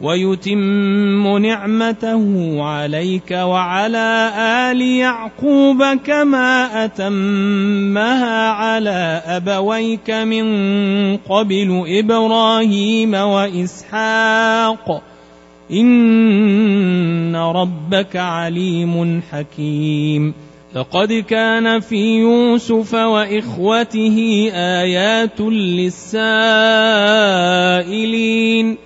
ويتم نعمته عليك وعلى آل يعقوب كما أتمها على أبويك من قبل إبراهيم وإسحاق. إن ربك عليم حكيم. لقد كان في يوسف وإخوته آيات للسائلين.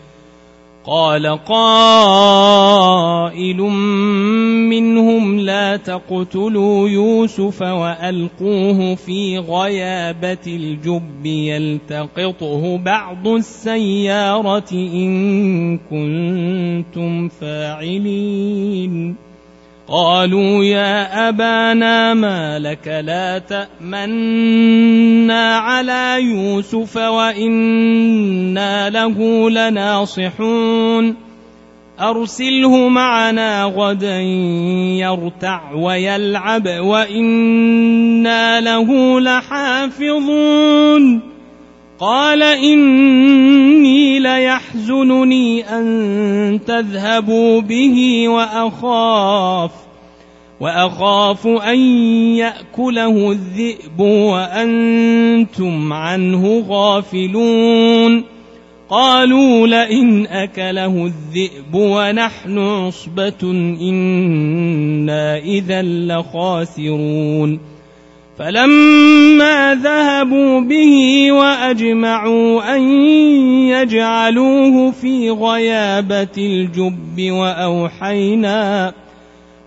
قال قائل منهم لا تقتلوا يوسف وألقوه في غيابة الجب يلتقطه بعض السيارة إن كنتم فاعلين. قالوا يا أبانا ما لك لا تأمنا على يوسف وإنا له لناصحون. أرسله معنا غدا يرتع ويلعب وإنا له لحافظون. قال إني ليحزنني أن تذهبوا به وأخاف وأخاف أن يأكله الذئب وأنتم عنه غافلون. قالوا لئن أكله الذئب ونحن عصبة إنا إذا لخاسرون. فلما ذهبوا به وأجمعوا أن يجعلوه في غيابة الجب وأوحينا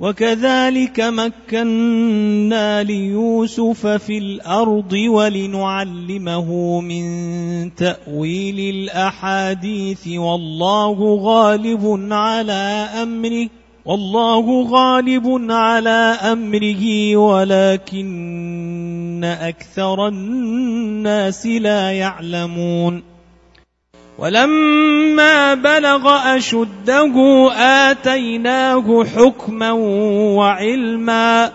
وكذلك مكنا ليوسف في الأرض ولنعلمه من تأويل الأحاديث والله غالب على أمره والله غالب على أمره ولكن أكثر الناس لا يعلمون ولما بلغ أشده آتيناه حكما وعلما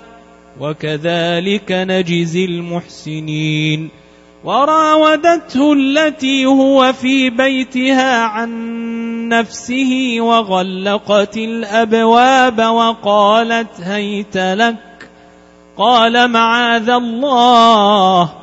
وكذلك نجزي المحسنين. وراودته التي هو في بيتها عن نفسه وغلقت الأبواب وقالت هيت لك. قال معاذ الله.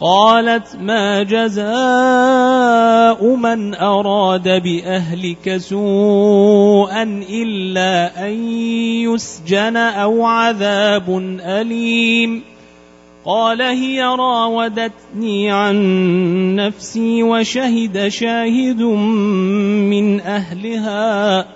قالت ما جزاء من أراد بأهلك سوءا إلا أن يسجن أو عذاب أليم. قال هي راودتني عن نفسي وشهد شاهد من أهلها.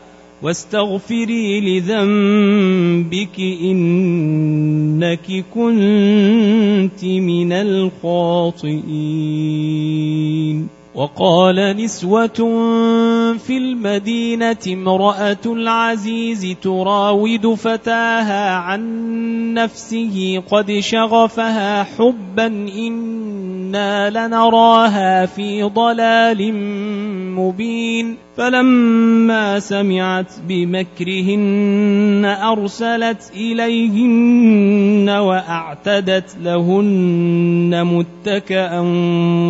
واستغفري لذنبك إنك كنت من الخاطئين. وقال نسوة في المدينة امرأة العزيز تراود فتاها عن نفسه قد شغفها حبا إنا لنراها في ضلال مبين فلما سمعت بمكرهن أرسلت إليهن وأعتدت لهن متكأ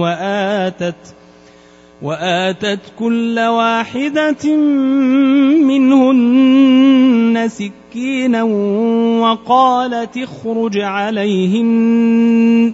وآتت وآتت كل واحدة منهن سكينا وقالت اخرج عليهن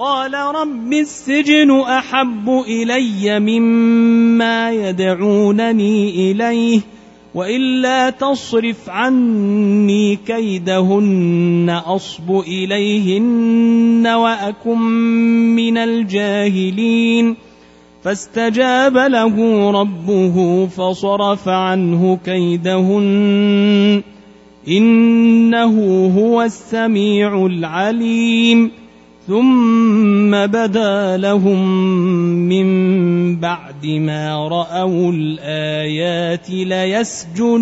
قال رب السجن أحب إلي مما يدعونني إليه وإلا تصرف عني كيدهن أصب إليهن وأكن من الجاهلين فاستجاب له ربه فصرف عنه كيدهن إنه هو السميع العليم ثم بدا لهم من بعد ما رأوا الآيات ليسجننه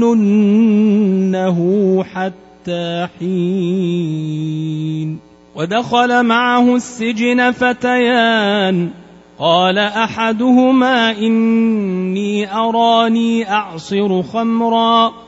حتى حين. ودخل معه السجن فتيان. قال أحدهما إني أراني أعصر خمرا.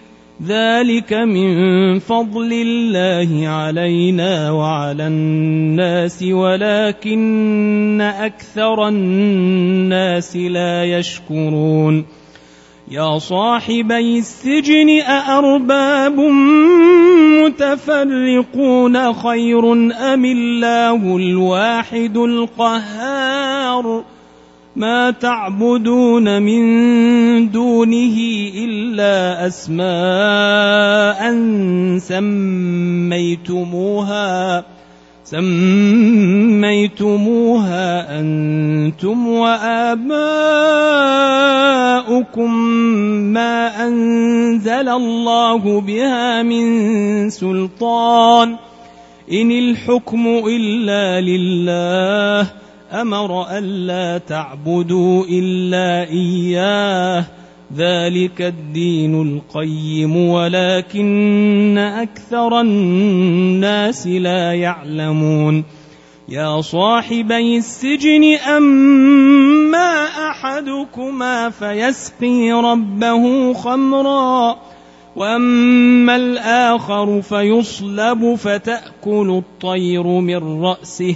ذلك من فضل الله علينا وعلى الناس ولكن أكثر الناس لا يشكرون يا صاحبي السجن أأرباب متفرقون خير أم الله الواحد القهار ما تعبدون من دونه إلا أسماء سميتموها سميتموها أنتم وآباؤكم ما أنزل الله بها من سلطان. إن الحكم إلا لله أمر ألا تعبدوا إلا إياه. ذلك الدين القيم ولكن أكثر الناس لا يعلمون. يا صاحبي السجن أما أحدكما فيسقي ربه خمرا وأما الآخر فيصلب فتأكل الطير من رأسه.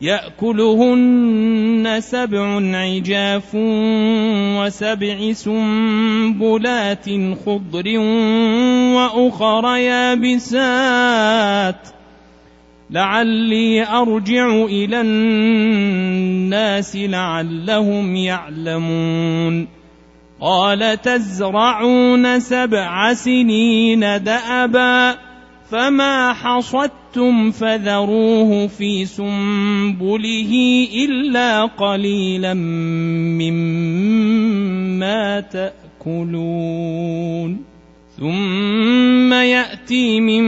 يأكلهن سبع عجاف وسبع سنبلات خضر وأخر يابسات. لعلي أرجع إلى الناس لعلهم يعلمون. قال تزرعون سبع سنين دأبا. فما حصدتم فذروه في سنبله الا قليلا مما تاكلون ثم ياتي من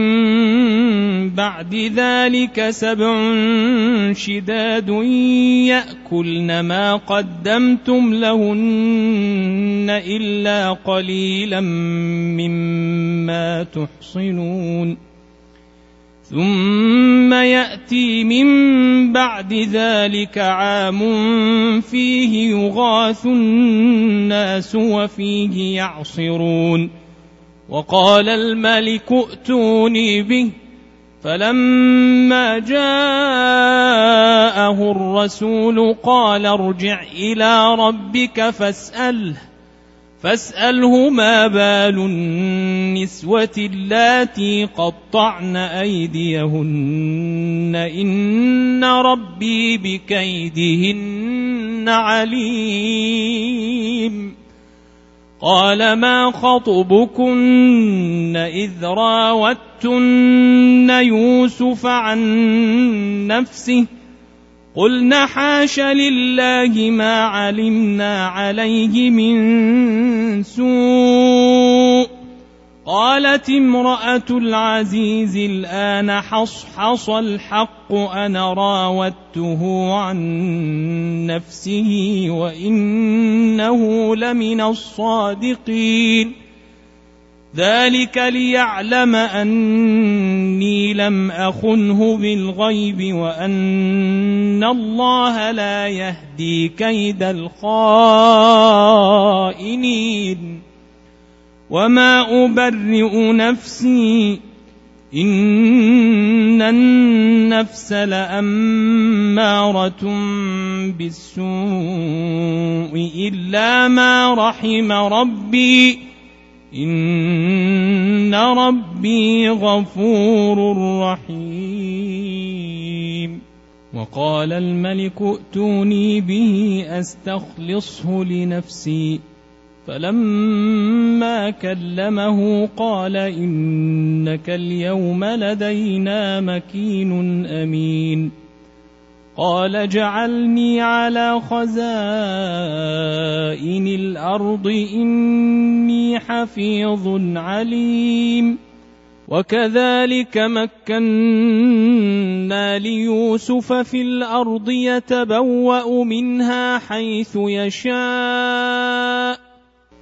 بعد ذلك سبع شداد ياكلن ما قدمتم لهن الا قليلا مما تحصنون ثم يأتي من بعد ذلك عام فيه يغاث الناس وفيه يعصرون. وقال الملك ائتوني به. فلما جاءه الرسول قال ارجع إلى ربك فاسأله. فاسأله ما بال النسوة اللاتي قطعن أيديهن. إن ربي بكيدهن عليم. قال ما خطبكن إذ راوتن يوسف عن نفسه؟ قلن حاش لله ما علمنا عليه من سوء. قالت امرأة العزيز الآن حصحص الحق أنا راودته عن نفسه وإنه لمن الصادقين. ذلك ليعلم أني لم أخنه بالغيب وأن الله لا يهدي كيد الخائنين وما أبرئ نفسي إن النفس لأمارة بالسوء إلا ما رحم ربي إن ربي غفور رحيم. وقال الملك ائتوني به أستخلصه لنفسي. فلما كلمه قال انك اليوم لدينا مكين امين. قال اجعلني على خزائن الأرض إني حفيظ عليم. وكذلك مكنا ليوسف في الأرض يتبوأ منها حيث يشاء.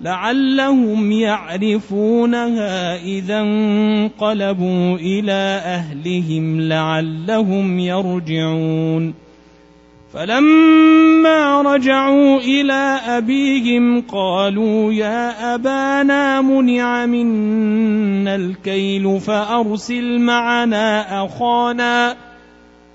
لعلهم يعرفونها إذا انقلبوا إلى أهلهم لعلهم يرجعون. فلما رجعوا إلى أبيهم قالوا يا أبانا منع منا الكيل فأرسل معنا أخانا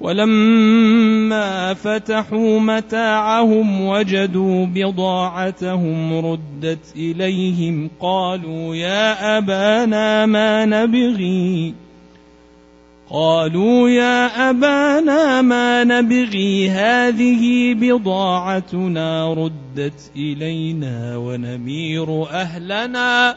ولما فتحوا متاعهم وجدوا بضاعتهم ردت إليهم قالوا يا أبانا ما نبغي قالوا يا أبانا ما نبغي هذه بضاعتنا ردت إلينا ونمير أهلنا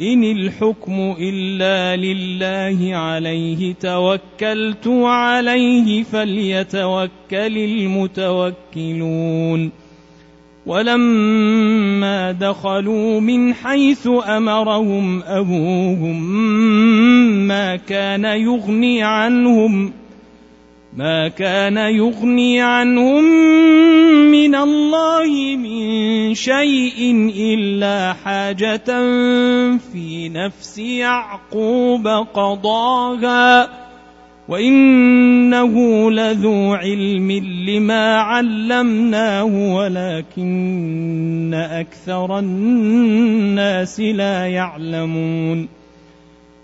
إن الحكم إلا لله عليه توكلت وعليه فليتوكل المتوكلون. ولما دخلوا من حيث أمرهم أبوهم ما كان يغني عنهم ۖ ما كان يغني عنهم من الله من شيء إلا حاجة في نفس يعقوب قضاها وإنه لذو علم لما علمناه ولكن أكثر الناس لا يعلمون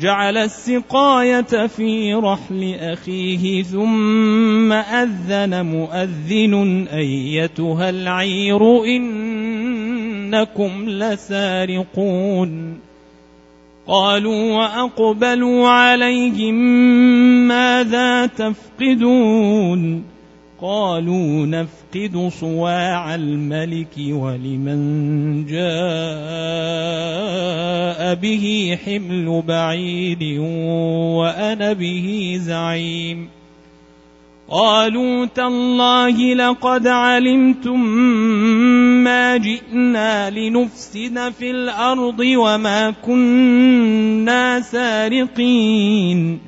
جعل السقاية في رحل أخيه ثم أذن مؤذن أيتها العير إنكم لسارقون. قالوا وأقبلوا عليهم ماذا تفقدون؟ قالوا نفقد صواع الملك ولمن جاء به حمل بعيد وأنا به زعيم. قالوا تالله لقد علمتم ما جئنا لنفسد في الأرض وما كنا سارقين.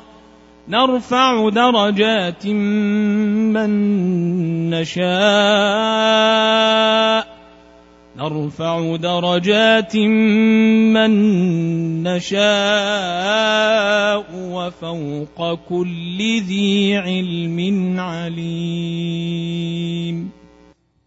نرفع درجات من نشاء. نرفع درجات من نشاء وفوق كل ذي علم عليم.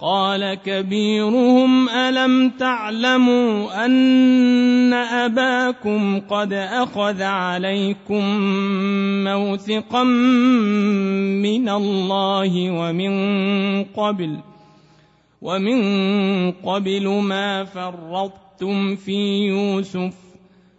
قال كبيرهم ألم تعلموا أن أباكم قد أخذ عليكم موثقا من الله ومن قبل ومن قبل ما فرطتم في يوسف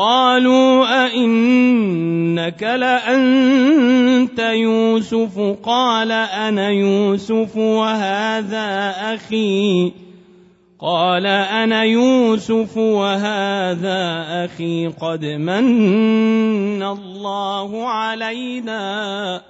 قالوا أئنك لأنت يوسف؟ قال أنا يوسف وهذا أخي. قال أنا يوسف وهذا أخي. قد من الله علينا.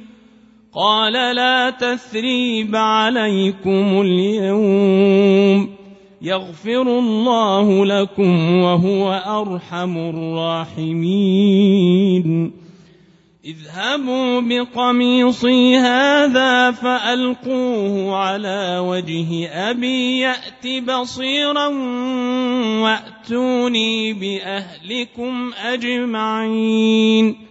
قال لا تثريب عليكم اليوم يغفر الله لكم وهو أرحم الراحمين. اذهبوا بقميصي هذا فألقوه على وجه أبي يأت بصيرا وأتوني بأهلكم أجمعين.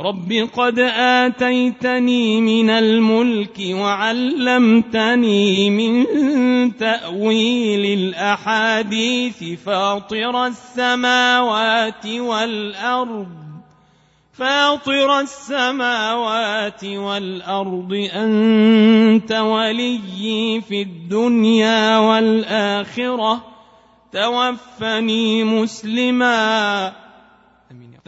رب قد آتيتني من الملك وعلمتني من تأويل الأحاديث فاطر السماوات والأرض فاطر السماوات والأرض أنت وليي في الدنيا والآخرة توفني مسلماً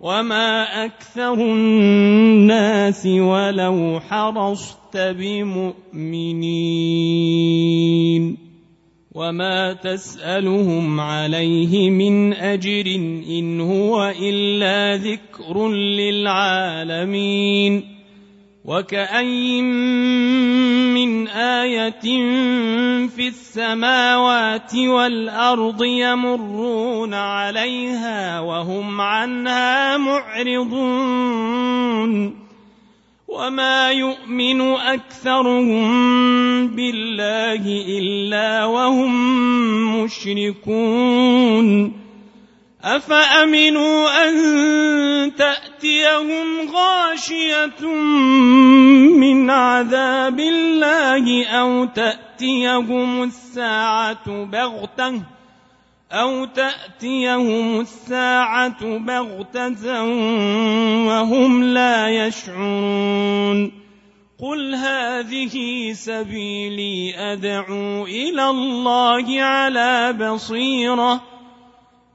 وما أكثر الناس ولو حرصت بمؤمنين وما تسالهم عليه من اجر ان هو الا ذكر للعالمين وكاين من إيه في السماوات والارض يمرون عليها وهم عنها معرضون وما يؤمن اكثرهم بالله الا وهم مشركون افامنوا ان تاتيهم غاشية من عذاب الله أو تأتيهم الساعة بغتة أو تأتيهم الساعة بغتة وهم لا يشعرون قل هذه سبيلي أدعو إلى الله على بصيرة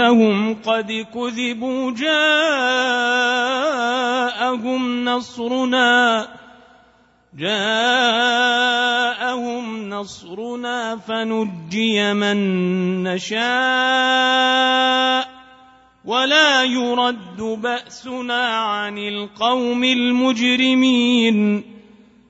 أنهم قد كذبوا جاءهم نصرنا جاءهم نصرنا فنجي من نشاء. ولا يرد بأسنا عن القوم المجرمين.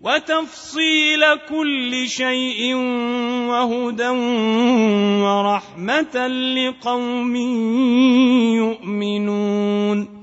وتفصيل كل شيء وهدى ورحمة لقوم يؤمنون.